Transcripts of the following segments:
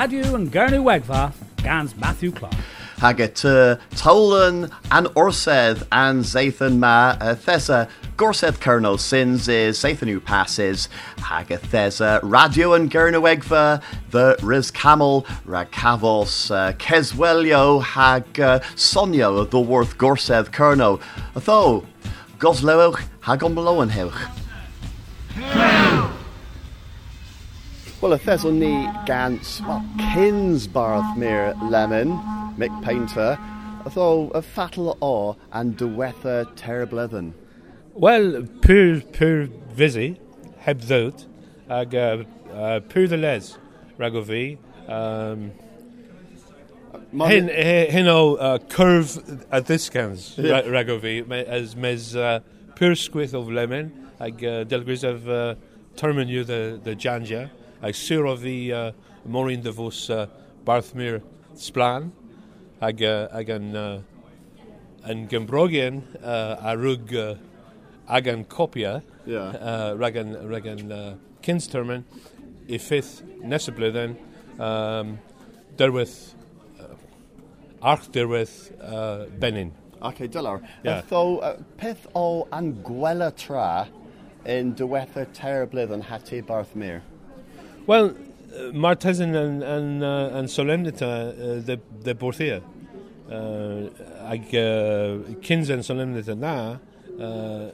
Radio and Gernu Wegva, Gans Matthew Clark. Haggett uh, Tolan and Orseth, and Zathan Ma Thesa Gorseth Colonel Sins is Zathanu Passes. Haggett Thesa Radio and Gernawegva the Riz Camel Rakavos uh, Keswelio Hag uh, Sonio the Worth Gorseth Colonel Atho Goslewch Hagom Well, a Thesel ni gans, well, Kinsbarth mir lemon, Mick Painter, although a fatal awe and dewether terriblethen. Well, pur pur visi, heb zout, ag uh, uh, pur de les, ragovi, um, Hin, hin o uh, curve a ddisgans yeah. ragovi, as mes uh, pur squith of lemon, ag uh, delgris of uh, terminu the, the janja, ag sur of the uh, Maureen de Vos uh, Barthmere Splan, ag, uh, ag an, uh, an Gembrogian uh, a rug uh, ag an copia, yeah. uh, rag an, rag an uh, kinstermen, i fifth nesablithen, um, derwydd, uh, arch derwydd uh, Benin. Okay, dylar. Yeah. Tho, uh, peth o an gwela tra in dywetha terriblydd yn hati Barthmere? Wel, uh, mae'r and yn, uh, yn solemnita uh, de, de borthia. Uh, ag uh, cyns yn solemnita na, uh,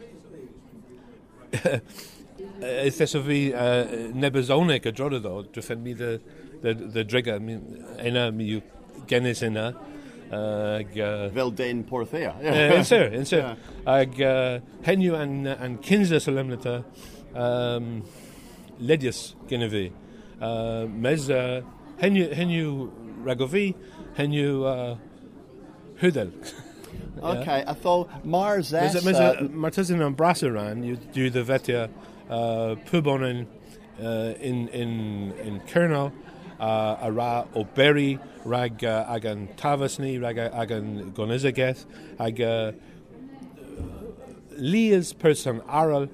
Eithes o fi uh, nebezonig y drodd o, drwyffen mi dy, dy, dy driga, yna mi yw gennis yna. Uh, ag, uh, Fel dyn Porthea. yeah. yn sir, yn sir. Ag uh, henw an, an cynsa solemnita um, ledius gyda fi. Uh, mes uh, henw, henw rago fi, henw uh, hydel. Okay, I thought Mars Mes, S. mes, uh, Mae'r tysyn yn brasseran, yw dwi dy fetia uh, pwbonen uh, in, in, in Kernel, uh, a ra o beri rag uh, ag an tafas ni, rag a- ag an gonizageth, ag uh, lias person aral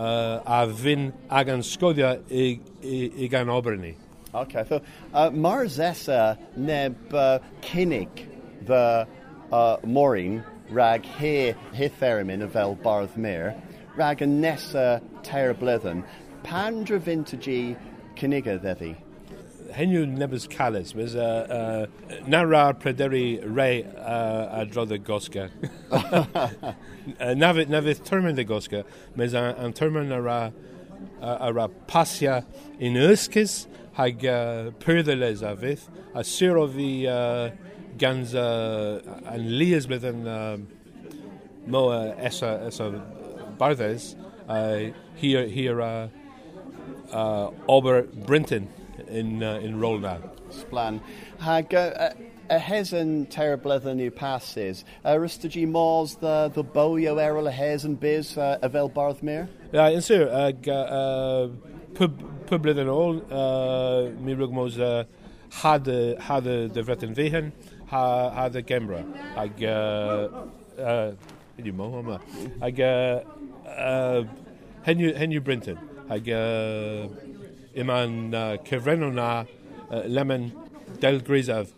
uh, a fin ag an sgodia i, i, i gan oberni. Okay, so uh, Mars S. Uh, neb uh, Kinnig the uh, Maureen rag he he theramin of El Barthmere rag a Nessa terriblyddyn pandra vintage Kinniga ddefi. Henw nebys calus, mes uh, uh, na ra prederi rei uh, a drodd y gosga. uh, na fydd na fydd termyn y gosga, mes an, an termyn a ra, a, a ra pasia in ysgys hag uh, pyrddylus a fydd, a syr o fi uh, gans uh, an lias bydd yn uh, mo uh, esa, esa barddys, uh, here, here uh, uh, Ober Brinton in, uh, in Roldan. Splan. Hag uh, a hezen terriblyddyn new passes. Uh, Rystagi Mors the the boyo errol a hes and biz uh, of El Barthmere? Ja, yn sir, ag uh, pub, yn ôl, uh, mi rwg mos uh, had y, had y dyfret yn fihen, ha, had y gemra. Ag, uh, uh, ydy mo, yma. Ag, uh, uh, henw, henw Brinton. Ag, iman uh, cyfrenw na uh, lemon del grisaf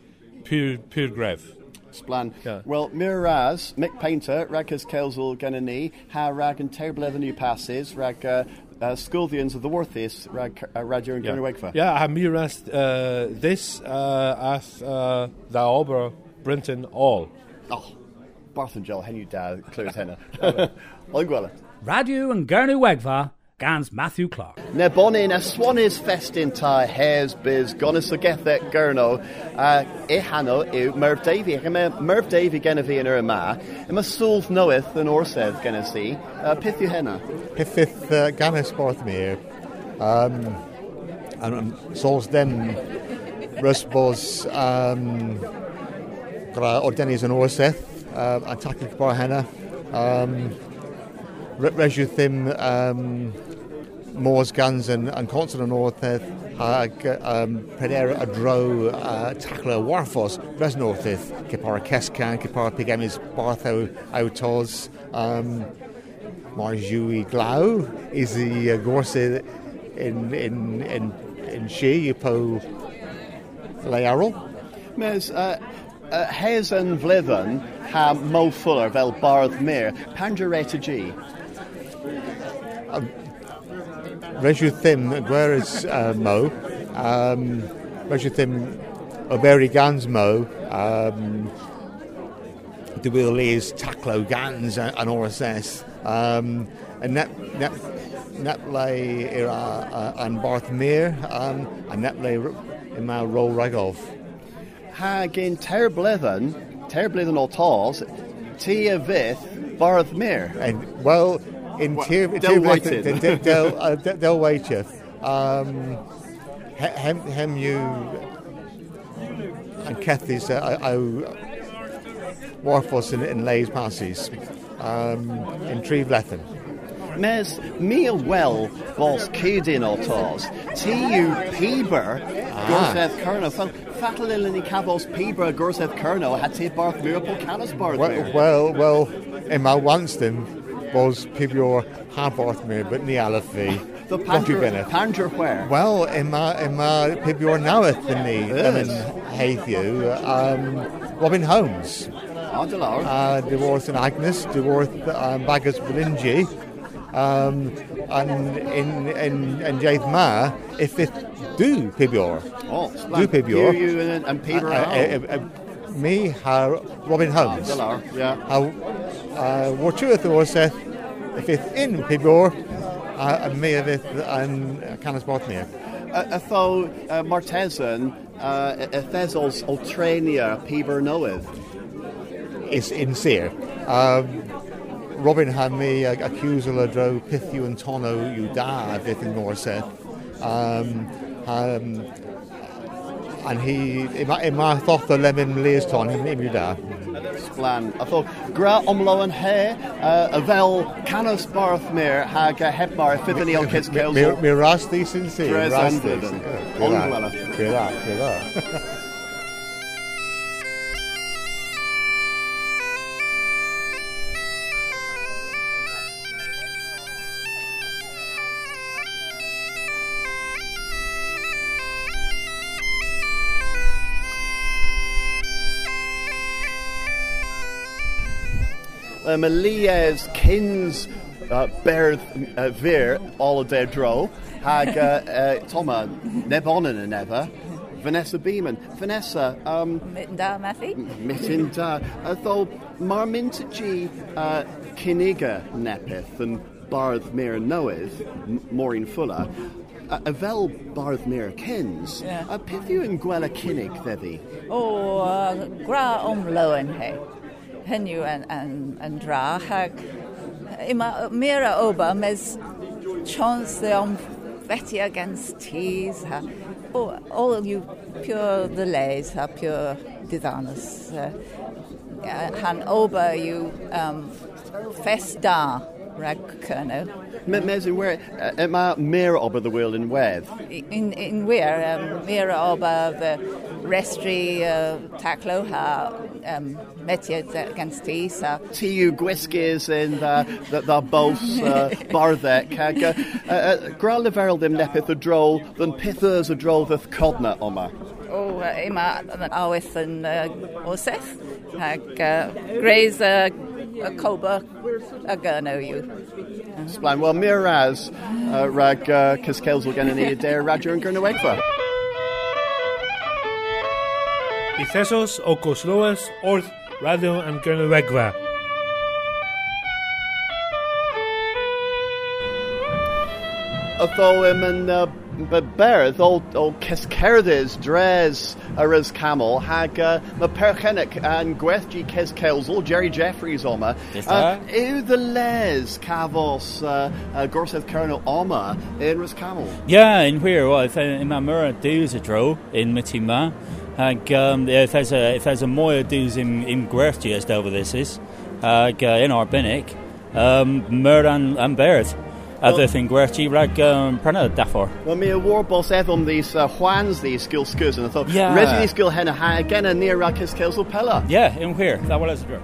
pur, pur gref. Splan. Yeah. Well, Miraz, Mick Painter, Ragas Kelzel Ganani, Ha Rag and Terrible new passes, Rag uh, uh, Skuldians of the Worthies, Rag uh, Radio and Ja, Gernewegfa. ja ha mi rast uh, this uh, ath uh, da ober Brinton all. Oh, Barth and Joel, Henu Dad, Claire's Henna. Oingwella. Radio and Gernu Wegva, Gans Matthew Clark. Ne bonin a Swanis festin ta hairs biz gonis o gethet gurno uh, e hano yw Merv Davey. Yma Merv Davey genna fi yn yr yma. Yma sŵlf noeth yn orsedd genna si. Uh, pith yw henna? Pethith uh, Ganes Barthmere. Um, and um, sols dem Rusbos um, gra o Dennis yn Orseth uh, a tacig bar henna. Um, re- Resiw ddim um, Mors Guns and, and Constant yn Ortheth ag um, peder a dro uh, tacla warfos res Northeth gypar Cescan, gypar Pigemis Barth aw, aw tos um, Mar Jui Glau is the uh, gorse in in in in she you po learol. Mes, uh, uh, hes yn flyddyn ha Mo Fuller fel bardd mir, pan direta G? Resiw ddim gweres uh, Mo. Um, Resiw ddim o beri gans Mo. Um, Dwi wil lees taclo gans an OSS. Um, and net, net, net le i'r uh, an barth mir um, a net le i ma ro ragof. Ha gyn ter blyddyn, ter blyddyn o tos, ti a fydd bardd mir. And, well, in What, tir Del-weighted? del del uh, del- del um hem hem you and Kethys uh, I warfos in in Lays passes um in Tree Blethen. Mes, mi a wel bos cydyn o tos. Ti yw piber gwrthedd cyrno. Fel fatal ilyn i cafos piber gwrthedd cyrno ha ti barth mir po barth Well, well, well in my Wanston was Pibior Harbarth me, but ni Alafi. The Pandra? Pandra where? Well, in my in my Pibior Naweth than ni, Yes. and Haythew, um, Robin Holmes. Oh, delar. uh, divorced in Agnes, divorced um, Baggers Belingi, um, and in in in Jaith Ma, if it do Pibior, oh, do Pibior. You, you and, and uh, uh, me, how Robin Holmes, Delar, yeah. how what you thought said, if it's in Pibior, uh, and me of it and Canis Botmere. A tho uh, Martesan, uh, y thesels o trenia Piber Noeth. is sincere. Um, Robin had me uh, of dro pithu and you da fydd yn Norseth. Um, um, and he, in my thought the lemon leers ton, him you da. Splan. A tho gra omlo yn he, uh, y fel canos barth mir hag uh, hebmar ffyddyn o cys Mi caels. mi ras di sincere. Dres ras and di Dylan. sincere. Gwela. Uh, Mae Lies Kins uh, uh, fyr all der dro hag uh, uh, Toma yn efa Vanessa Beeman. Vanessa, um, Da, Matthew? Mityn da. A ddo, mae'r mynd y gi uh, cyniga nepeth yn bardd mir m- Maureen Fuller, a, a fel bardd mir cyns, Ie. a peth yw yn gweld y cynnig ddeddi? O, uh, gra omloen he. Hynny yn, yn, yn dra. Hag, ima, mira oba, mes chance om feti against teas. Ha. All you pure the lays, ha, pure diddanus. Uh, han oba you um, festa rag kerno. Me, mes yn wer, uh, mae mir ober the world yn wedd. in in where um, mira oba the restri uh, taclo ha um, metiad against tea so Ti yw gwisgys yn dda, dda, dda bos uh, barddec, hag uh, uh, gra leferol ddim nepeth y drol, dyn pithers y drol ddydd codna oma. o uh, ima aweth yn uh, o seth hag uh, greis uh, coba a gyrno yw Sblaen, wel, mir ras uh, rag uh, cysgels o gen i ni der radio yn Gyrnywegfa. I Thesos o Gosloes, Orth, Radio and Gernewegwa. Ytho ym yn uh, b- berdd o, o cysgerdys dres yr camel hag uh, mae perchenig yn gwerthgi cysgels Jerry Jeffries oma. Uh, sir. the les cafos uh, uh, gorsedd Colonel oma yn ys camel? Yeah, in where? Well, if in my mura dues a dro in Mitima, ag um, if there's a if there's a moya dues in in Gwerthji as over this is, ag uh, in Arbinic, um, mur and and Berth. Other thing Gwerthji rag um, prana dafor. Wel, mi y war bos eddom these uh, Juans these skill skurs and I thought, Yeah. these skill hen a ha again a near rag cysgels o pella. Yeah, in where? That was a dro.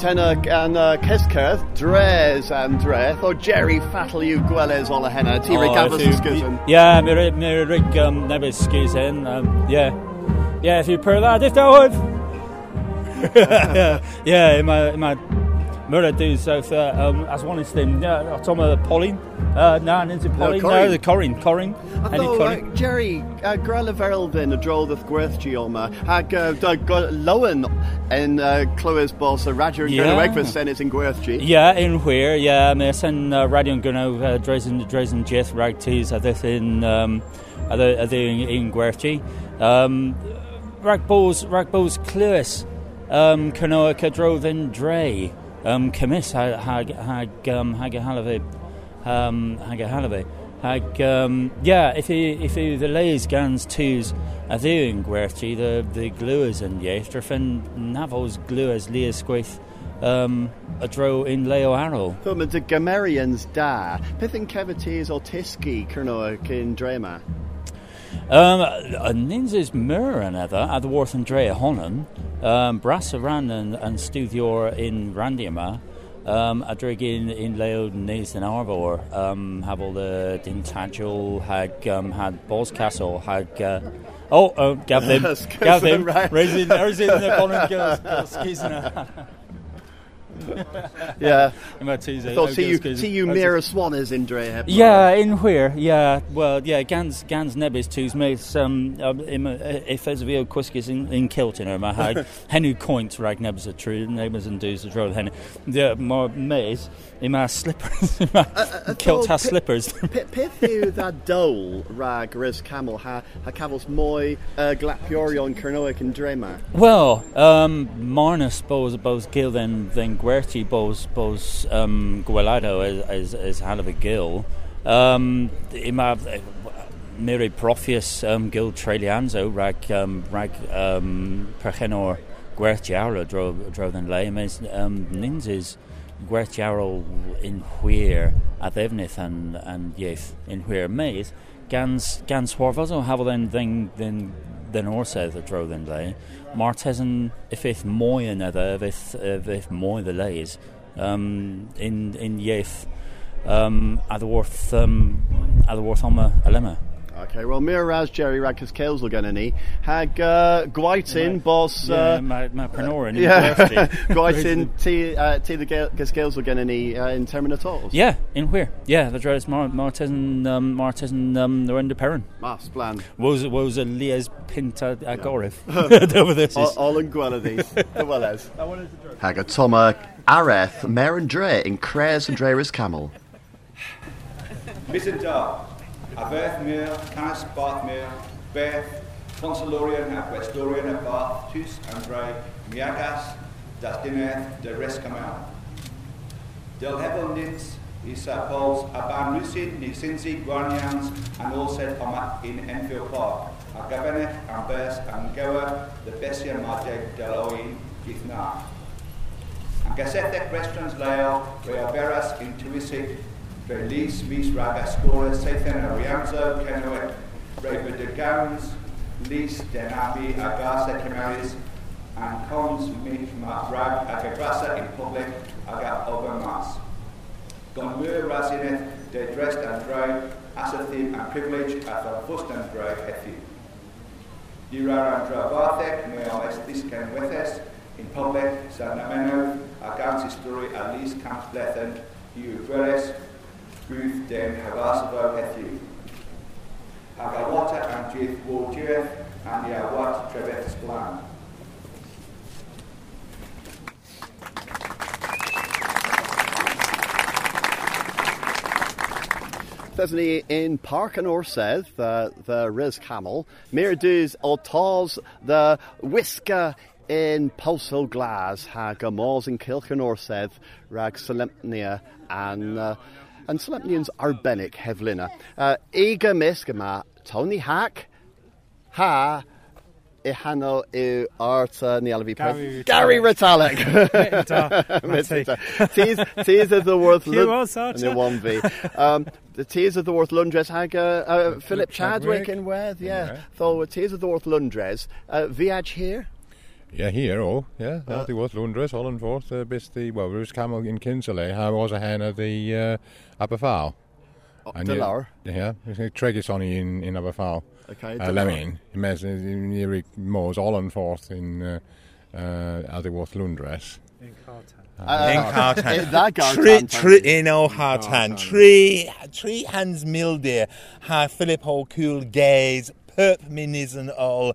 Well, tenna an uh, Keskerth, Dres and Dreth, or Jerry Fattle you Gwelez on a henna, T. Rick if you- Yeah, mir mir rig um never excuse in. Um, yeah, yeah. If you per that, if that would. yeah, in my in my murder do so. Uh, um, as one is them. Yeah, Tom uh, Pauline. Uh, no, into Pauline. No, Corinne. the Corin, Corin. I Any thought, Corin? uh, Jerry, uh, Grella Verlvin, a droll the Gwerthgi oma, hag uh, Doug Lowen in uh, Clywys Boss, a Radio and Yeah. Gyrna Wegfus, Senate in Gwerthgi. Yeah, in where? Yeah, my son uh, radio and gonna uh, Dresden Dresden Jeth rag tees are this in um are they are they in, in Gwerthy. Um rag balls rag balls Cluis um Canoa Cadro Dre um Camis hag hag hag um hag a halave um hag a hag um yeah if he if he the gans twos are they in Gwerthy the the gluers and yeah fin navos gluers Leas Squith um, a dro in Leo Arrow. Thumma de Gamerians da, Pithin Kevities or Tiski, Kernoa in Drema. Um, a ninjas mirror another at the Worth Andrea Honan, um, Brassa Ran and, and Stuthior in Randiama, um, a in, in Leo Nays and Arbor, um, have all the Dintagel, had, um, had Boscastle, had, uh, oh, oh, gav them, Yes, gav them, right. raising, raising the Bonan girls, girls, Yeah. a, tease I thought see you, see you Mira Swan is in Dre. Yeah, in where? Yeah, well, yeah, Gans Gans Nebis two's mates um um, im- uh, if there's a video Quiskus in in Kilton or my hag Henu coins rag nebs a true neighbours and do's the drove hen the more maze in my slippers in my kilt has slippers Pith you that dole rag riz camel ha ha cavils moi uh, glapiorion Kernoic in Drema. Well, um, Marnus bos bos gil then then Guerti bos bos um Guelado as as as of a gil. Um, ima Miri Profius um gil Trelianzo rag um rag um Perchenor Guertiaro dro dro then lay mes um ninjas Guertiaro in where at Evnith and and yes in where maze gans gans Horvazo have then then then den orsedd y dro then lei. Martesan if if moi another if if if moi the lays um in in yeth um at the worth um at the worth on a lemma. Okay, well, Mira Raz Jerry Rakas Kales will get any. Hag uh, Gwaitin, boss. Yeah, Uh, my my prenor in yeah, Gwerthy. Gwaitin, T uh, T the Gales will get any uh, in Terminators. Yeah, in where? Yeah, the dress Mar- Martesan um Martesan um the end Perrin. Mas plan. Was was a Lies Pinta Agorif. Over this All, is all in Gweladies. the Welles. Hag a Toma Areth, Mer and Dre in Cres and Dreris Camel. Mr. Da, Aberth Muir, Canis Bath Muir, Beth, Consolorian Westorian Bath, Tus Andre, Miagas, Das Dineth, de Rescamal. Del Hevel Nins, Isa Pauls, Aban Lucid, Nisinsi, Guarnians, and all Omat in Enfield Park. A Gabenet, Ambers, and Goa, the Bessia Majeg, Del Oin, Githna. Ang gasetec restaurants leo, reaberas intuisic, Feliz mis ragascora, Sathan Arianzo, Canoet, Raver de Gowns, Lis Denabi, Agasa Camaris, and Cons mit rag agagrasa in public, aga overmas. Gonmur rasineth, de dressed and dry, asathim and privilege, at the fust and dry hethi. Dirar and dravathek, me o estisken wethes, in public, sanameno, agans story, at least camps blethen, you veres, Ruth den Hethu. Agawata and and Yawat. Thesny in Park and Orsedd, the, the Riz Camel. Miraduz Altaz, the Whisker in Postal Glas, Hag in Kilchen Orsedd, Rag and uh, and Solemnians Arbenic Hevlina. Uh, Ega Miskama, Tony Hack, Ha, Ihano i Arta Nialavi Gary Gary Ritalik. Teas teas of the worth Lund- the one V. Um, the teas of the worth Lundres hag uh, uh, Philip Chadwick in Weth, yeah. So teas of the worth Lundres. Uh, Viage here. Ja, hier ook. Ja, ja. die wordt Lundres, Hollandvoort, uh, best die, well, Roos Kamel in Kinsley. Hij was een of the uh, Aberfaal. Oh, de Laur? Ja, Tregus on in, in Aberfaal. Okay, uh, Lemming. Mes, Erik Moos, Hollandvoort in uh, uh, Alderworth Lundres. In Cartan. Uh, in Cartan. That Tree, tree, in O Hartan. Tree, tree hands mildeer. Ha Philip O'Cool gaze. Perp minis and all.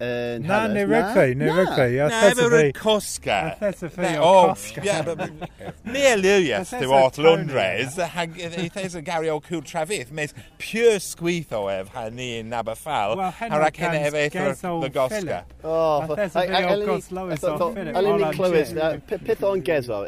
yn Na, Hellas, neu rygbi, neu rygbi. Na, efo rwy'n cosga. That's a thing Oh, o cosga. yeah, but near Lilias, That's dy a wort tone, Lundres, hag eithes y Gary o cwl trafydd, mes pure sgwyth o ef ha ni yn Aberfall, Well, a ra cenne ef eith Gezo y gosga. Philip. Oh, A there's a video of Gus Lewis off Philip. Eleni Roland Clywys, Jim. uh, p- pith o'n gezo,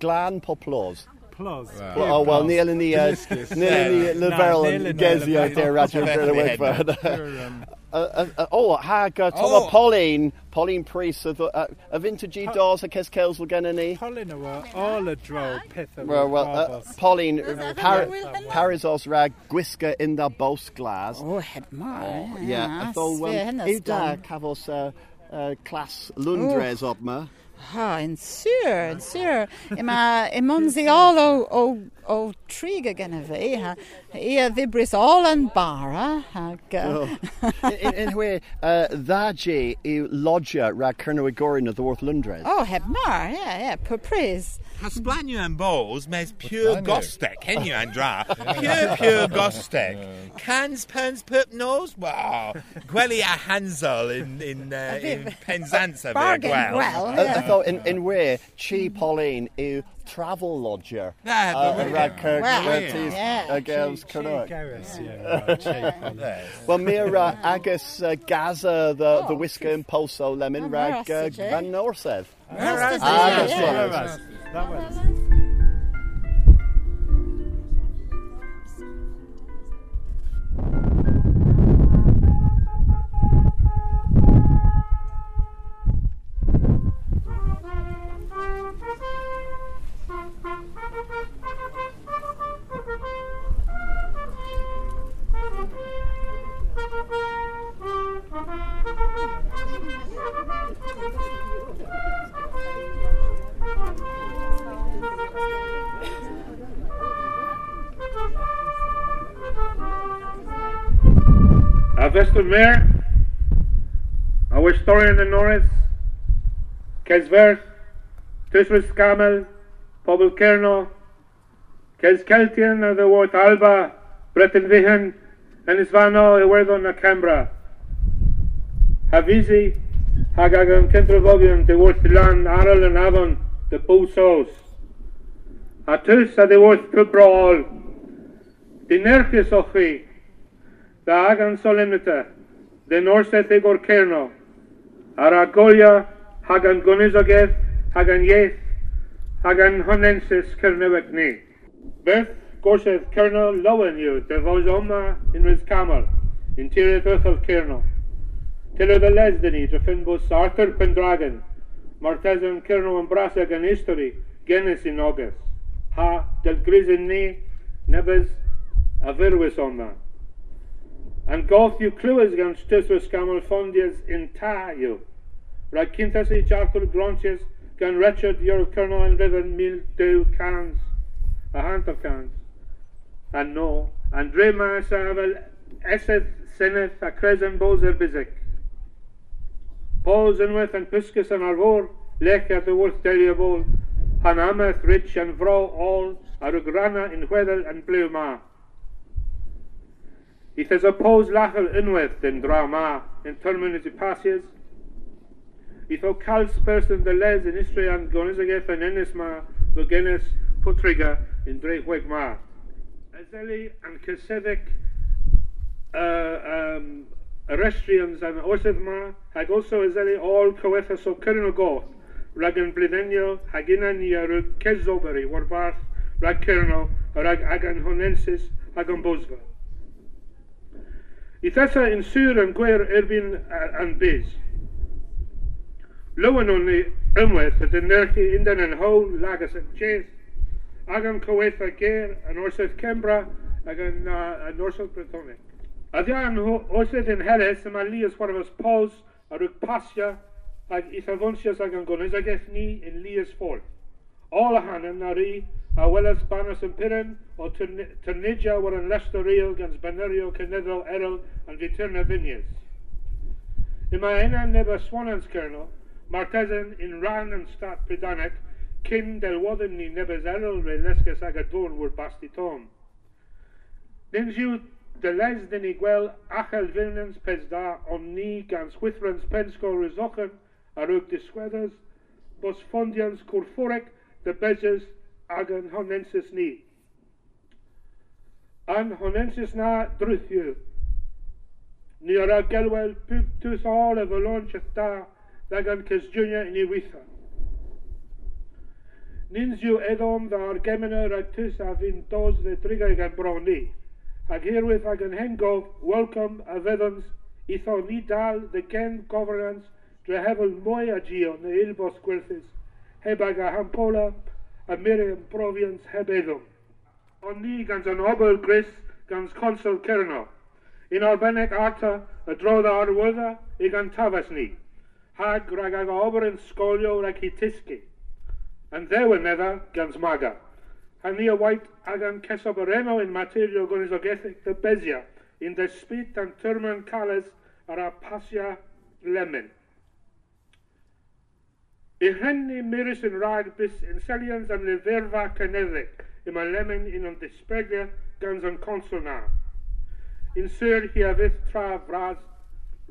glan poplós. Plus. Oh, well, ni eleni, uh, ni eleni Leverel Na, yn ni eleni gezio Leverel. de Radio Fe- Bryn fe- Wegford. O, hag uh, Tom Oh. Pauline, Pauline Priest, y dd- uh, y vintage dos a ces cels wyl gen ni. Colin yw all y dro peth o Well, well, uh, Barbos. Pauline, that Par- Will Henry? Parizos rag gwisga in da bos glas. Oh, het maar. Yeah, so um, yw da cafos uh, uh, clas Lundres op ma. Ha, yn syr, yn syr. Yma, ymon zi all o, o, o trig a fi, ha. I a ddibris all yn bara, hag... Uh, in, in hwe, uh, dda ge yw lodja rag Cyrnwyr Gorin o ddworth Lundres. oh, het maar, yeah, yeah, purpris. Ha sblanio yn bos, mes pure Sblanio. gostec, henio yn dra. Pure, pure gostec. Cans, perns, perp nos? Wow. Gweli a Hansel in, in, uh, in Penzance. Bargain well, I yeah. thought in, in hwe, chi Pauline yw travel lodger. Na, Uh, but- rag Cyr- Well, Cyrtis yeah. uh, girls Che Cyrnwyr. Garris, yeah, right, che Colin. Well, mir uh, agus uh, Gaza, the, the whisker and pulso lemon Oh, rag uh, Marastic? Van Norseth. That's the- yeah, that's yeah. right. That was- That was. A Westermeer, a Westorian de Norris, Kesvert, Tusvis Skamel, Pobl Kerno, Kes Keltian the Wort Alba, Breton Vihan, and Isvano, Iwerdo na Cambra. Havizi, Hagagan Kentrovogian, the Wort Lan, Aral and Avon, the Pousos. Atus a the Wort Pubraol, the Nerchis Ochi, the Agan Solemnita, the Norset Igor Kerno, Aragolia, Hagan Gonizogeth, Hagan Yeth, Hagan Honensis Kernewek Beth Gorseth Kerno Lowen you, the Vozoma in Riz Kamal, in Tirith of Kerno. Tiller the Lesdeni, the Finbus Arthur Pendragon, Martezan Kerno and Brasag and History, Genes in August. Grizin ni, Nebes, Avirwis on that. And goth you clues gan stuswas gamol fondias in ta you. Rag kintas i jarkul gronches gan Richard your colonel and viven mil dew cans. A hant of cans. And no. And drema savel eseth seneth a cresen bozer bizik. Paul's and with and piscus and arvor lech at the worth bol. Han rich and vro all arugrana in weddel and ma. If there's a pose lachel unweth in drama in terminity passes, if o cals person the les in Istria and gonizageth and enisma lugenis putriga in drehweg ma. Azeli and Kisedek uh, um, Arestrians and Orsith ma hag also Azeli all coetha so goth rag an blidenio hag ina ni ar y cezoberi war barth rag cerno rag ag an honensis ag an bosfa. I thesa in sur yn gwer erbyn an biz. Lywan o'n ni ymwedd y dynerchi undan yn hawn lagas yn ches ag an cyweitha ger yn orsedd Cembra ag yn uh, orsedd Brythonic. A dia an orsedd yn Heles yma lias warfas pos ar yw'r pasio ag ithafonsias ag an gonys ag ni in lias ffwrdd. All a hannym na ri a welas banas yn pyren o tyrnidia war yn lester real gans banerio cyneddol erol an viturna vinias. Yma yna neba swanans kerno, martezen in ran an stat pridanek, cyn delwoddym ni nebes erol re lesges ag a dôn wr basti tom. Nins yw de les dyn ni gwel achel vilnans pes da on ni gans chwythrans pensko rysochen ar ywg disgwedders, bos fondians cwrfforec de beges ag yn honensis ni. An honensis na drwythiw. Ni ar a gelwel pwb tws all y fylon da ag an cysdwnia i ni weitha. Nins yw edom dda ar gemener ag tys a fi'n dos dde drigau gan bron ni. Ag hirwydd ag yn hengof, welcome a feddons, itho ni dal the gen governance hefel mwy a gio na ilbos gwerthus, heb ag a hampola a miriam provians heb eddwm. Ond ni gans an obel gris gans consul Cerno. In arbennig ata y drodd ar wydda i gan tafas ni. Hag rag ag ober yn sgolio rag hi tisgu. Ddewen medda gans maga. Han ni a waith ag cesob in materio gwynis o gethig bezia in despit an tyrman cales ar a pasia lemon. I hynny myrys yn rhaid bys yn selians am leferfa cynyddig y mae lemon yn o'n disbegau gan yn consul na. Yn syr hiafydd tra fras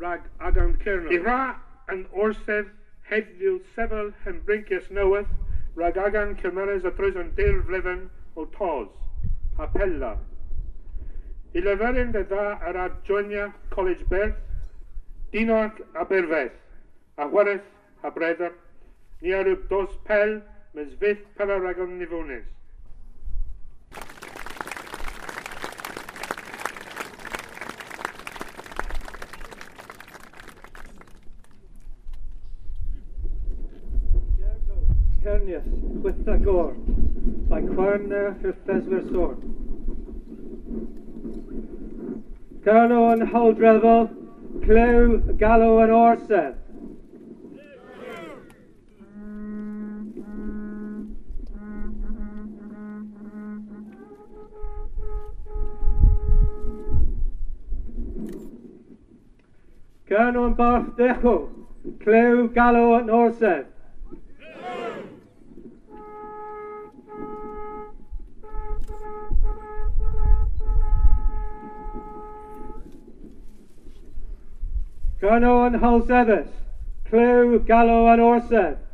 rag agan cernol. I ra yn orsedd heddiw sefyl brincius newydd rag agan cymeres a drws yn dyr flefen o tos, apella. I leferyn dy dda ar adjonia College Berth, Dinant a Berfeth, a Wereth a Breder ni ar yw dos pel mes fydd pel ar agon nifones. Cernius, chwytha gor, a'i cwarna rhyffes sôn. Carlo yn hawldrefol, clew, galw yn orsedd. Colonel barth decho, clew galw yn orsedd. Colonel yn Hulseddus, clew galw yn orsedd.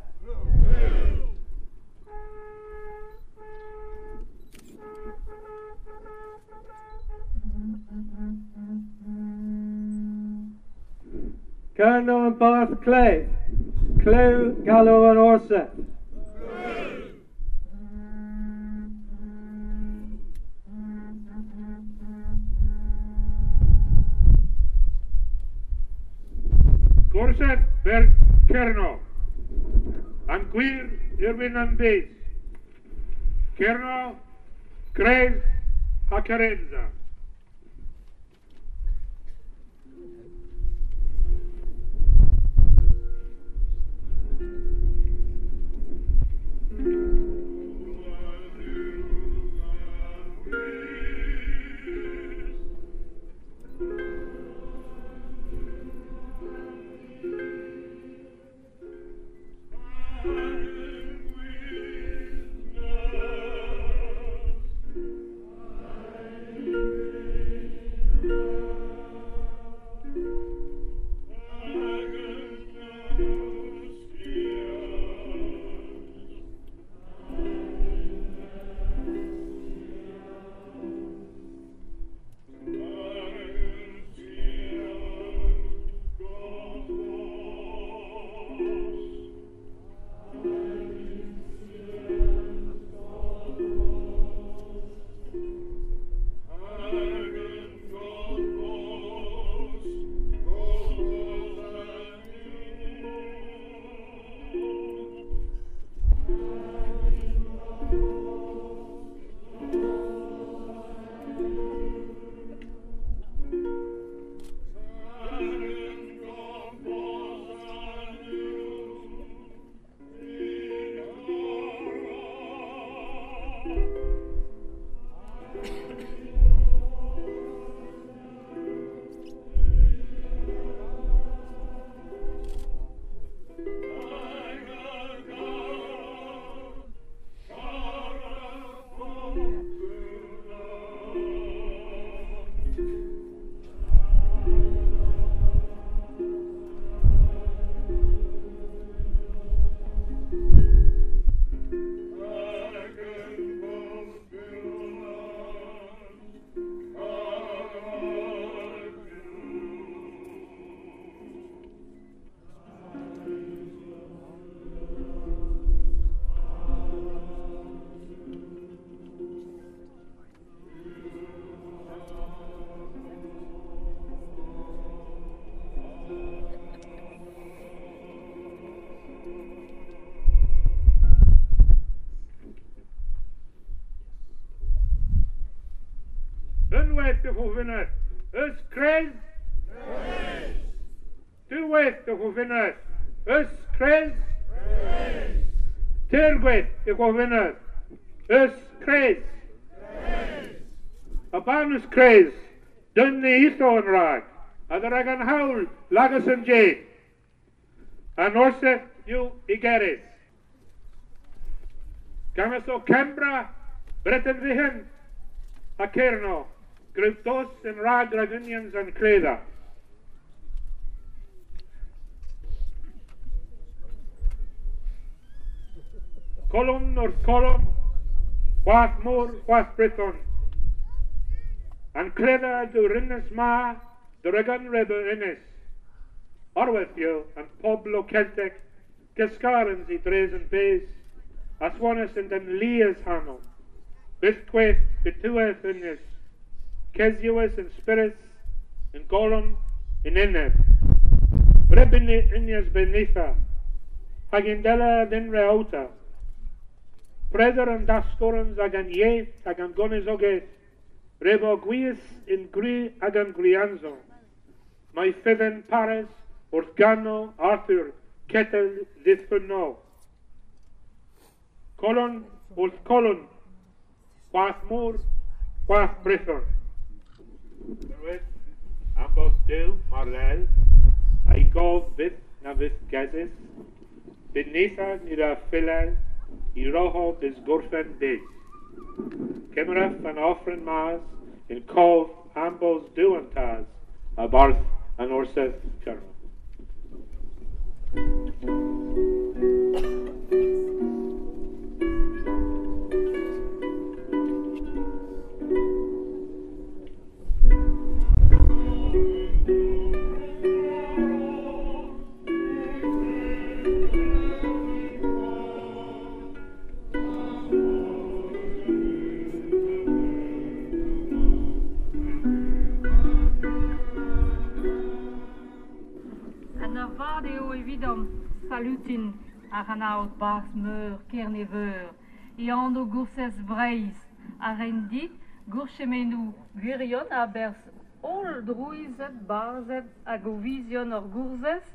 Colonel and Barth Clay, Clew, Gallo and Orset. Gorset Ber Cerno. Yn gwir Irwin yn beis. Cerno, Greg a y chwfinner. Ys Crez. A banus Crez. Dyn ni itho yn rhag. A dy rhag yn hawl. Lagas yn je. A norsef yw i geris. Gamas o Cambra, Breton Fihen, a Cerno, Gryfdos yn rhag Ragunians yn Credda. Colwm wrth colwm, chwath môr, chwath Breton. Yn Credda dy rinnes ma, dy regan rebe ynnes. Orwethio yn pobl o Celtic, gesgarens i dres yn bes, as ones yn den lias hanol. Bystgwaith bytyweth cesiwys yn spirits, yn golwm, yn uned. Brebyn ynnes benitha, hag yn dela dyn reauta. Preder yn dasgorans ag yn ieith ag yn gones ogeith, rebo gwys yn gri ag yn grianzo. Mae ffedden pares organo, Arthur cetel ddithfynno. Colon wrth colon, môr, chwath brithon. Ambos dyw mar lel, a'i gof fydd na fydd gesis, bydd neithag i'r a ffilel, i roho bys gwrffen byd. Cymraf yn offren ar an aot bars meur kerneveur e an o goursez breiz ar en dit gourchemenou gwirion a bers ol drouizet barzet a go vision or gourzez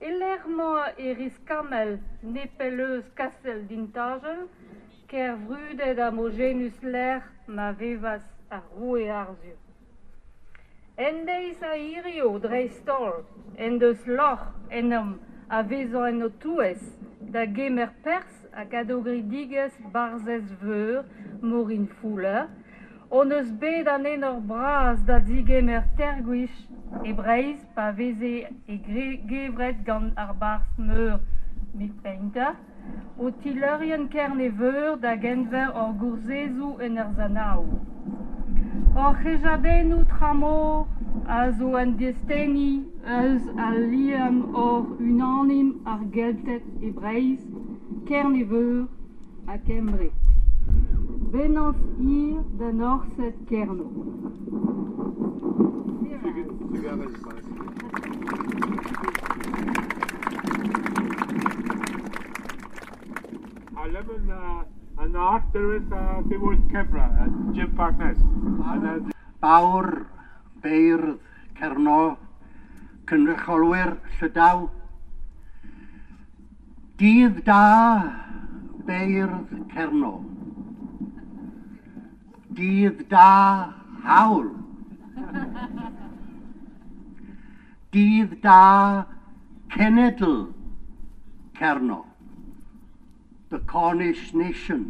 e lermañ e riz kamel nepeleus kastel d'intagel ker vrudet am o genus ler ma vevas ar roue arzu. En deis a irio dreistol, en deus loch enom a vezo en o touez, da gemer pers a gadougridigez barzez veur, morin fouler, on eus bet an enor bras da digemer tergwich e breiz pa veze e gevret gant ar barz meur mi peinta, o tilerien kerne veur da genver or gourzezou en ur zanaou. Or c'hejadenn tramo a zo an desteni eus a liam or unanim ar geltet e breiz, kerneveur a kembre. Benans ir d'an orset kerno. A lemon uh, an art there is uh, the word Kebra, uh, Jim Parkness. And, uh, Bawr, Beirdd, Cerno, cynrycholwyr Llydaw. Dydd da, Beirdd, Cerno. Dydd da, hawl. Dydd da, cenedl, Cerno. The Cornish Nation,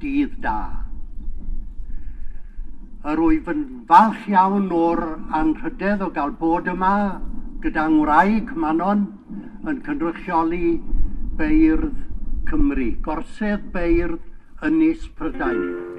dydd da a wyf yn falch iawn o'r anrhydedd o gael bod yma gyda ngwraig Manon yn cynrychioli beirdd Cymru, gorsedd beirdd Ynys Prydain.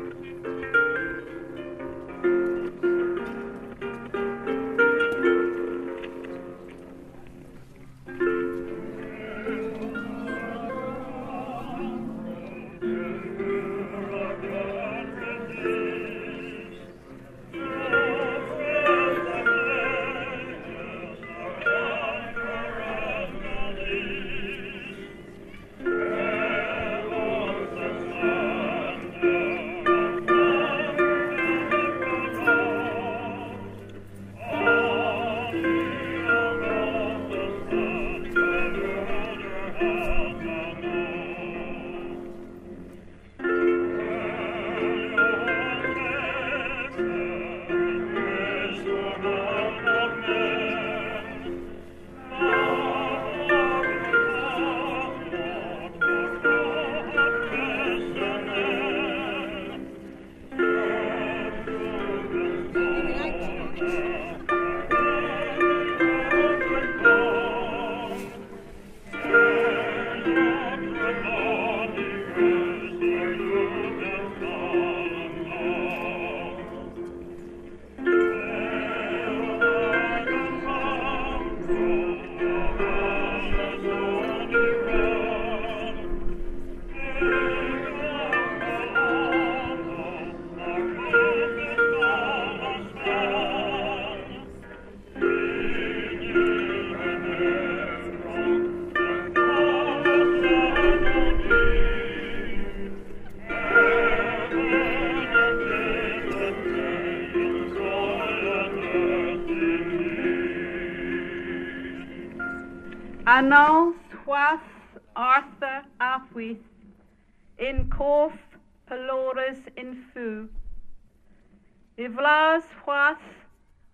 Ivlas Hwas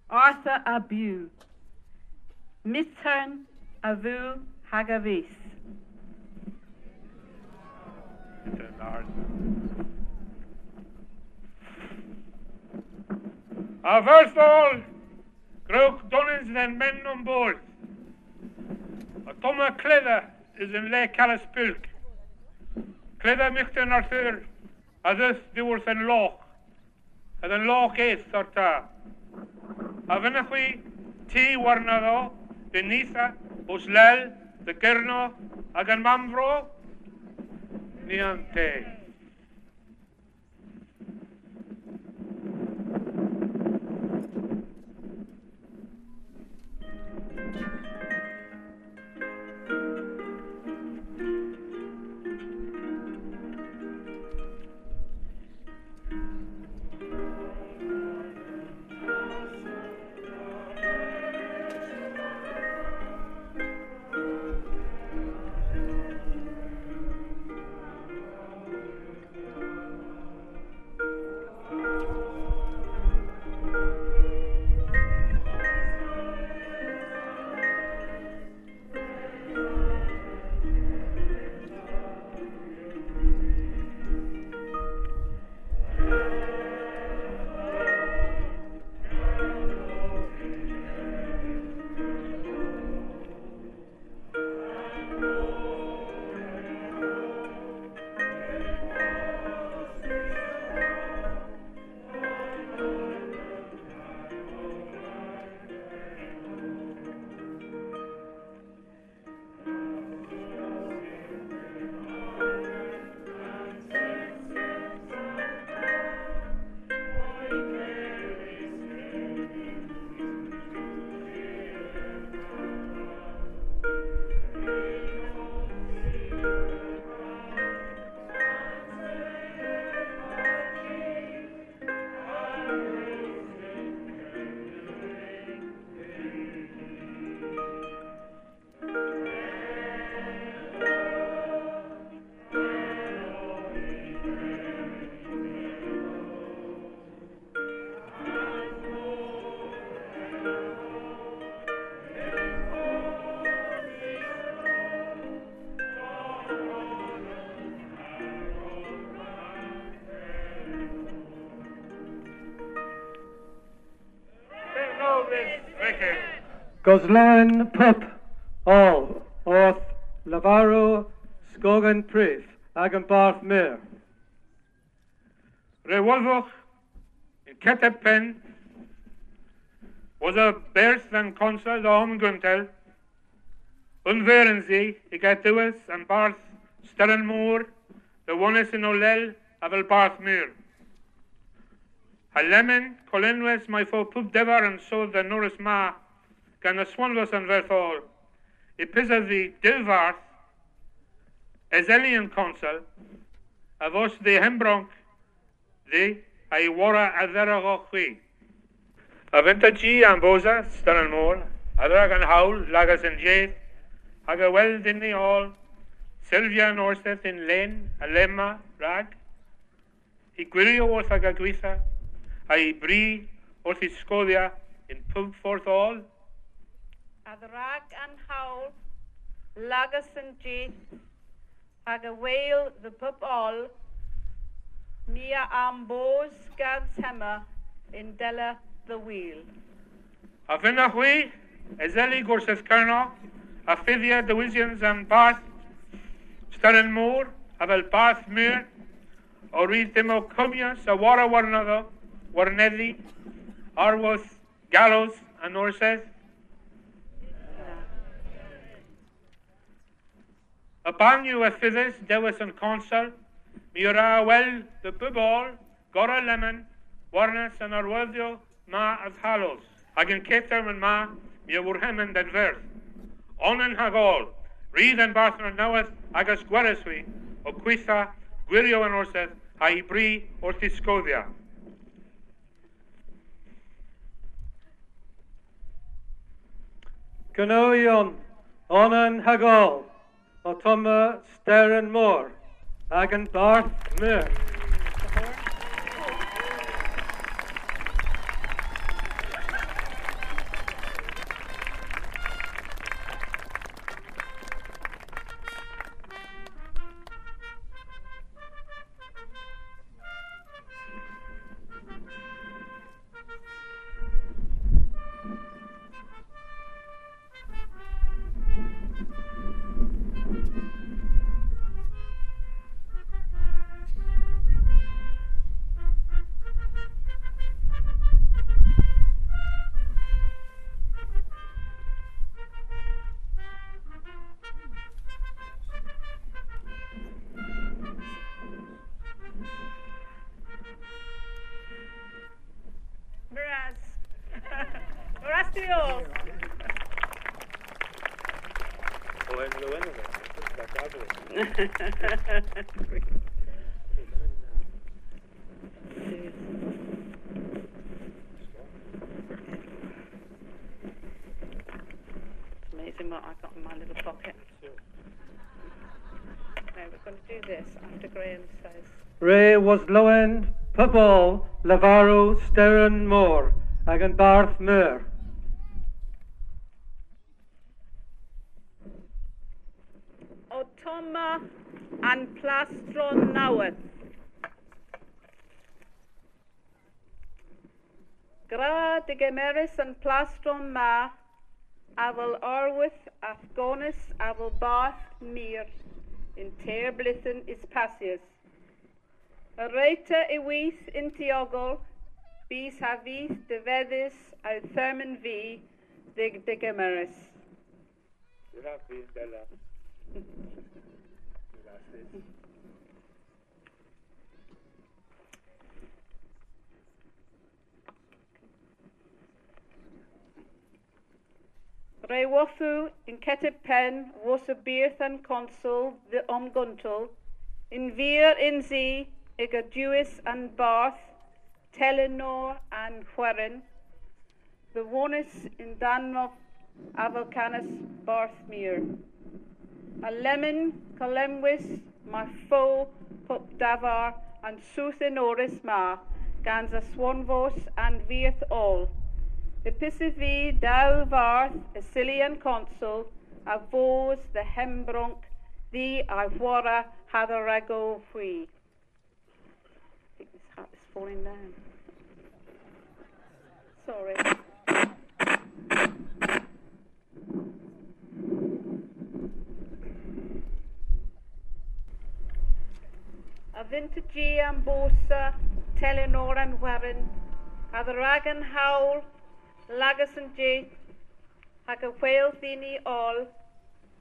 Arthur Abu. Mitern Avu Hagavis. Uh, first of all, Groch Dunnins and men on board. A Toma Cleda is in Le Calispilk. Cleda Michten Arthur, a this diwrs yn loch. A yn loch eith o'r ta. A fyna chwi ti warna ddo, dy nitha, os lel, dy gyrno, ag Goslan Pup All Orth Lavaro Skogan Prif Agan Barth Mir Rewolvoch in Ketepen was a bears van consul de omguntel. Unveren sie, ik het dues en Barth Stellenmoor, de wonnes in Olel, avel Barth Mir. Halemen, Colenwes, my fo pup devar and so the Norris Ma, gan y swanwas yn ferthol. I pisa dyfarth, es elian consul, a fos ddi hembronc, ddi, a i wara a ddera o chwi. A fynta gi am bosa, stan yn môl, a ddra gan hawl, lagas yn jeith, ag a weld in ni all, Sylvia yn orsedd in len, a lemma, rag, i gwirio wrth ag a gweitha, a i bri wrth i sgoddia in pwb ffordd all, a rag an hawl, lagas yn jeith, ag a wael the pup all, mia am bos gan tema in dela the wheel. A fyna chwi, ezeli gorseth Carno, a ffiddia Diwysians am Bath, Starin Môr, a fel Bath Myr, o rydd dim o cwmias a gallows, a norsedd. Y banw a ffyddus dewis yn consul, mi yw'r a wel dy bybol, gora lemon, warnes yn arwyddio ma as halos, yn ceithar yn ma, mi yw'r hemyn den ferth. On yn hagol, rydd yn barth yn newydd agos gwereswi, o gweitha gwirio yn orsedd, a i bri wrth Otoma Steren Moore, Agan Barth Muir. Was Lowen, Pubal, Lavaro, Steren Moore, Agan Barth Muir. Otoma and Plastron Naweth. Gra de Gemeris and Plastron Ma, Avel Arwith, Afgonis, Avel Bath Mir, in Ter Blithen is Passius. Reita Iwith in Tiogol, Bis Havith de Vedis, Al Therman V, de de Gemeris. Rai wafu in ketip pen was a beerth and consul the omguntul in vir in zi ig a Jewis and Bath Telenor and Huerin the ones in Danmop Avalcanis Barthmere a lemon colemwis my foe pup davar and suthenoris ma gans swanvos and vieth all Episivi dau varth a consul a vos the hembronk the Ivora hadarago fui. I think this hat is falling down. Sorry. A vintage and bosa, Telenor and Warren, a the Ragan Howl, Lagus and Jay, ac y whale ddini all,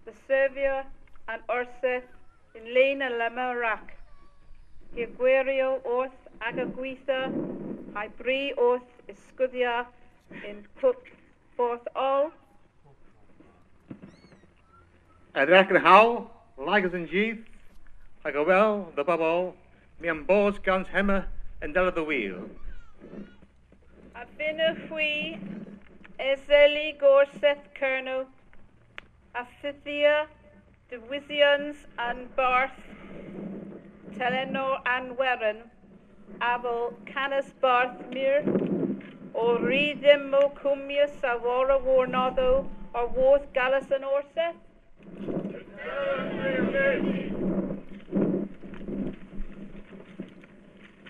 the Servia and Urseth in lein y lema rac. Hi gwirio wrth ac y gweitha, a'i bri wrth ysgwyddia in cwp forth all. A rec yn hawl, lagos yn gyth, ac o wel, the bobl, mi am bos gans hema yn dal the wheel. A finna fwy Ezeli Gorseth Kerno, a Fithia, the Withians and Barth, Telenor and Abel Canis Barthmere, o Ridim Mo Warnado, or Worth Gallus and Orseth.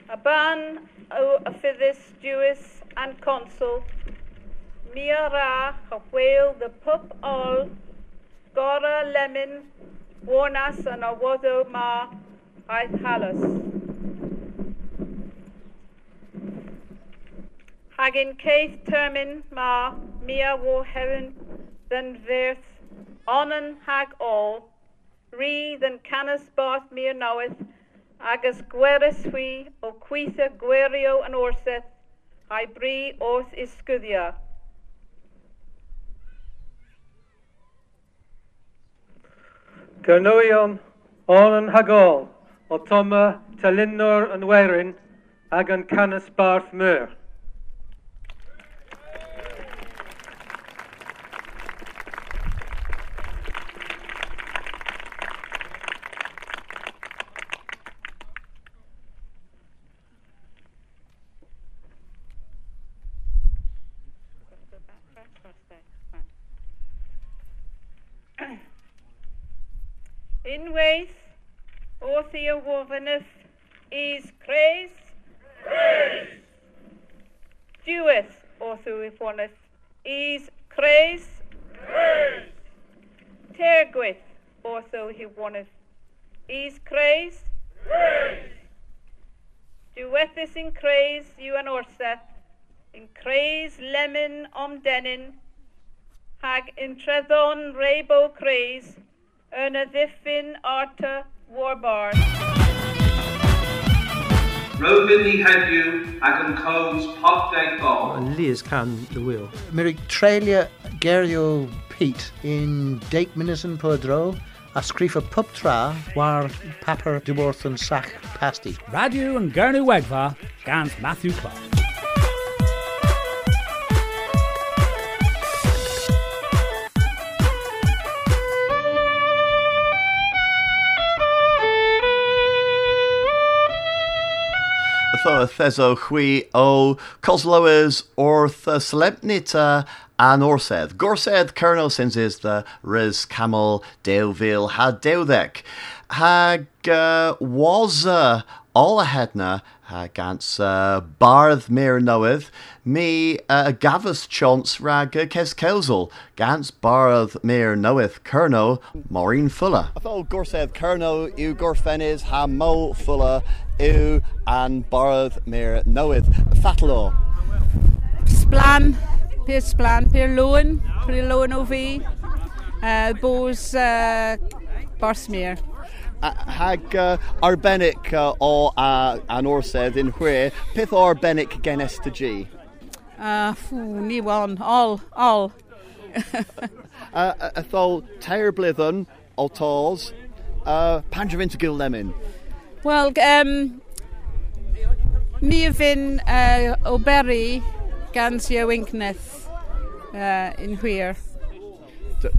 A ban o a Jewis and Consul, Mia Ra, the pup all, Gora Lemon, Warnas and a Wado Ma, Aith. hagen keith termin ma mia wo heron than verth onan hag all re than canis bath mia knoweth agus gweris hui o quitha gwerio an orseth a'i bri os iscudia. Gyrnwyom onan yn hagol o toma talinor yn werin ag yn canis barth myr. Y is! Deweth wrth i wofynydd is! Tergwyth wrth i wofynydd is craze. Craze! Dewethus in craze you an orseth, in craze lemon om denin, hag in trethon rebo craze, yn y ddiffyn arta warbar. Rowbyn ni heddiw ac yn cows pop deg bol. Liz can the wheel. Mirig trelia gerio Pete in Dake Minison Podro, a scrifa pup tra war papper dworth and sac pasty. Radio and Gurney Wegva, gans Matthew Clark. Tho theso chwi o Cosloes orth Slemnita an orsedd. Gorsedd Colonel since is the Riz Camel Deuvil had Deudek. Hag uh, was uh, all ahead na gans uh, bardd mir nowydd, mi uh, gafas chance rag uh, kes kelsel, gans bardd mir nowydd Kerno, Maureen Fuller. I thought gorsedd Kerno yw gorffenys ha mo Fuller yw an bardd mir nowydd. Fatlo. Splan, pyr splan, pyr lwyn, pyr lwyn o fi, uh, bos uh, Barsmere hag uh, arbennic uh, o uh, an orsedd in hwyr, peth o arbennic gen STG? Uh, ffw, ni wan, all, all. uh, a thol tair blithyn o tos, uh, pandrafint gil lemon? Wel, um, mi fy'n uh, o beri gan Sio Winkneth uh, in hwyr.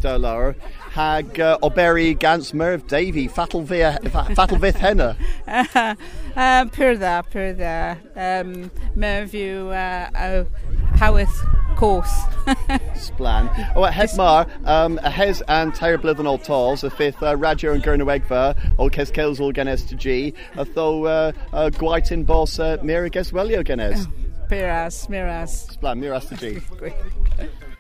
Da lawr hag uh, Oberry Gans Merv Davey fatal vith henna pur dda pur dda Merv yw uh, hawith course. Splan. O het mar um, a hes an tair blwyddyn ol tols a fifth uh, radio yn Gyrnywegfa o ces Kels ol genes to G a tho uh, uh, gwaitin bos uh, Mira Geswelio genes. Oh, Miras, Miras. Splan, Miras to G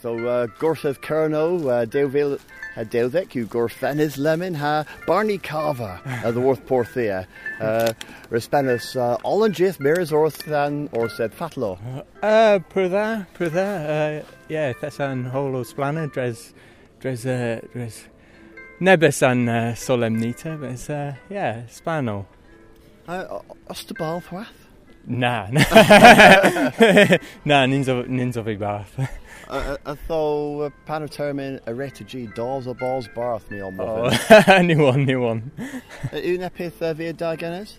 So uh, Gorseth Kerno, uh, Deuvil uh, Deudek, yw Lemon, ha Barney Carver, uh, the Worth Porthia. Uh, Respenus uh, Olangith, Miras Orth than Orsed Fatlo. Uh, Prydda, Prydda, uh, yeah, that's an holo splana, dres, dres, uh, dres, nebus an uh, solemnita, but it's, uh, yeah, spano. Uh, Ostabal Thwath? Na, na. na, nins of, nins of bath. a tho pan termin a rate G dos o balls barth mi on oh, new one new one un epith uh, fi da gennes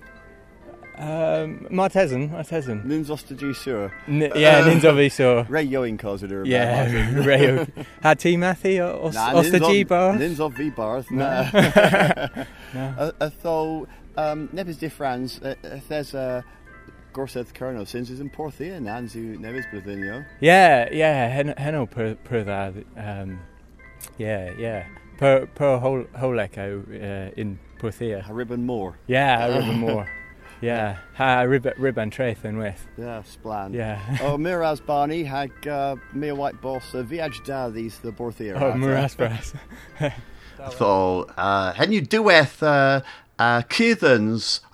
um, Martesan, Martesan. Nins os G sur. yeah, nins o fi sur. Ray Yoing cos it Yeah, Ray Ha ti Matthew os, nah, os the G bar? Nins of fi barth. Na. A um, nebys diffrans, there's a Colonel since is in Porthia Nanzu Nevis Brithinio. Yeah, yeah, Heno per per that um yeah, yeah. Per per whole whole echo uh, in Porthia. A ribbon more. Yeah, a ribbon more. Yeah, ha rib ribbon traith in with. Yeah, splan. Yeah. oh, Miraz Barney hag uh, me white boss uh, viaj da these the Porthia. Oh, Miraz Brass. so, uh, hen you dueth uh,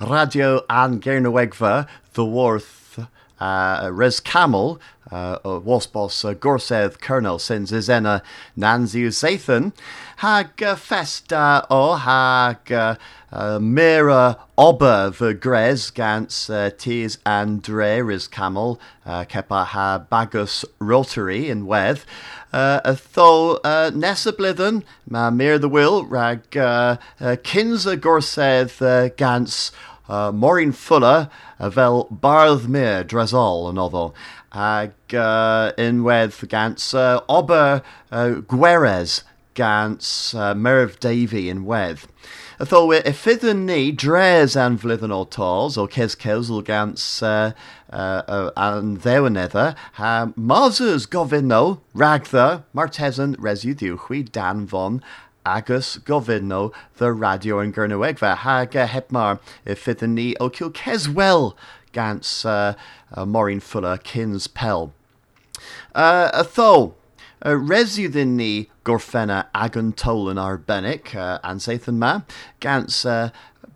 Radio an Gernywegfa, the Worth, uh, Res Camel, uh, Wasbos uh, Colonel sins is enna Nanziu Zathan, hag uh, festa o hag uh, uh, Mira ober fy gres gans uh, Tis Andre Res Camel, uh, kepa ha bagus rotary in wedd, uh, tho uh, nesa blydden, ma mir the will rag uh, uh, kinsa gorsedd uh, gans uh, Maureen Fuller a fel bardd mir dresol oddo. Ag uh, unwedd gans uh, ober uh, gweres gans uh, Merv Davey yn wedd. Tho e fydden ni dres an flydden o tals o ces cewsl gans uh, uh, an ddewnedda ha Moses gofinno ragtha martesan residiwchwi dan von agus gofinno the radio yn gyrnywegfa hag hepmar e fydden ni o cil ceswel gans uh, uh, Maureen Fuller Kins Pell. Uh, tho, uh, resúdin ní gorfenna agan tolan arbenic uh, ma, gans uh,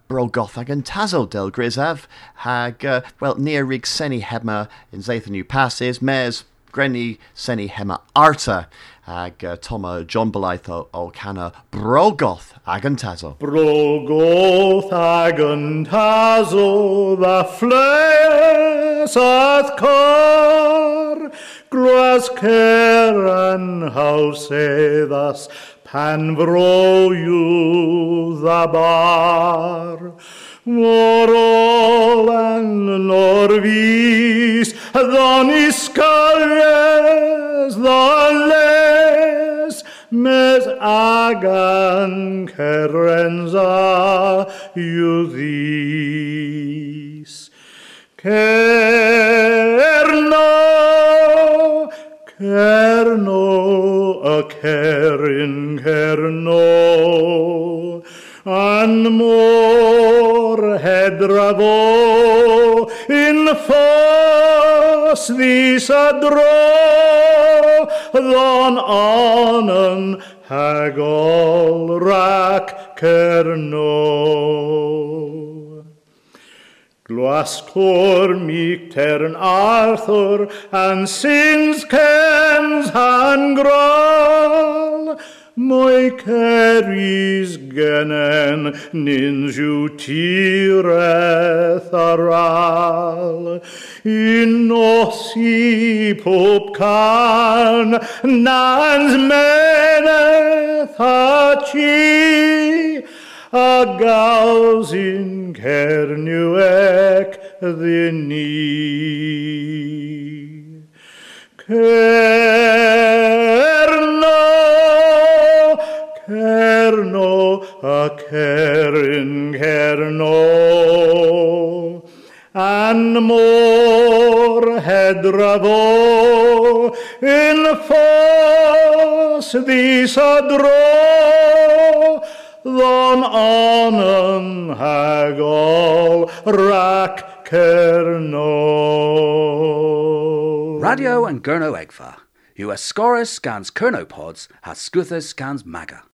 brogoth agan tazo del grisaf, hag, uh, well, near rig seni hema in zaithan new passes, mes grenny seni hema arta, ag uh, toma John Belaitho o canna brogoth agan tazo. Brogoth agan tazo, the flesh at cor, Glas ceran hawseddas pan fro yw dda bar. Mor olan nor ddon ddon les, mes agan cerenza yw. Cerno, Glastor meek tern Arthur, and sins kens han gral. Moi ceris genen tireth aral. In nosi pop can nans meneth hachi. a gals in cernuec ddyn Cerno, cerno, a cerin cerno, an môr hedrafo, in ffos ddys a dro, ddon on hagol rac cerno. Radio and Gurno Egfa. US Scorus scans Kernopods has Scuthus scans Maga.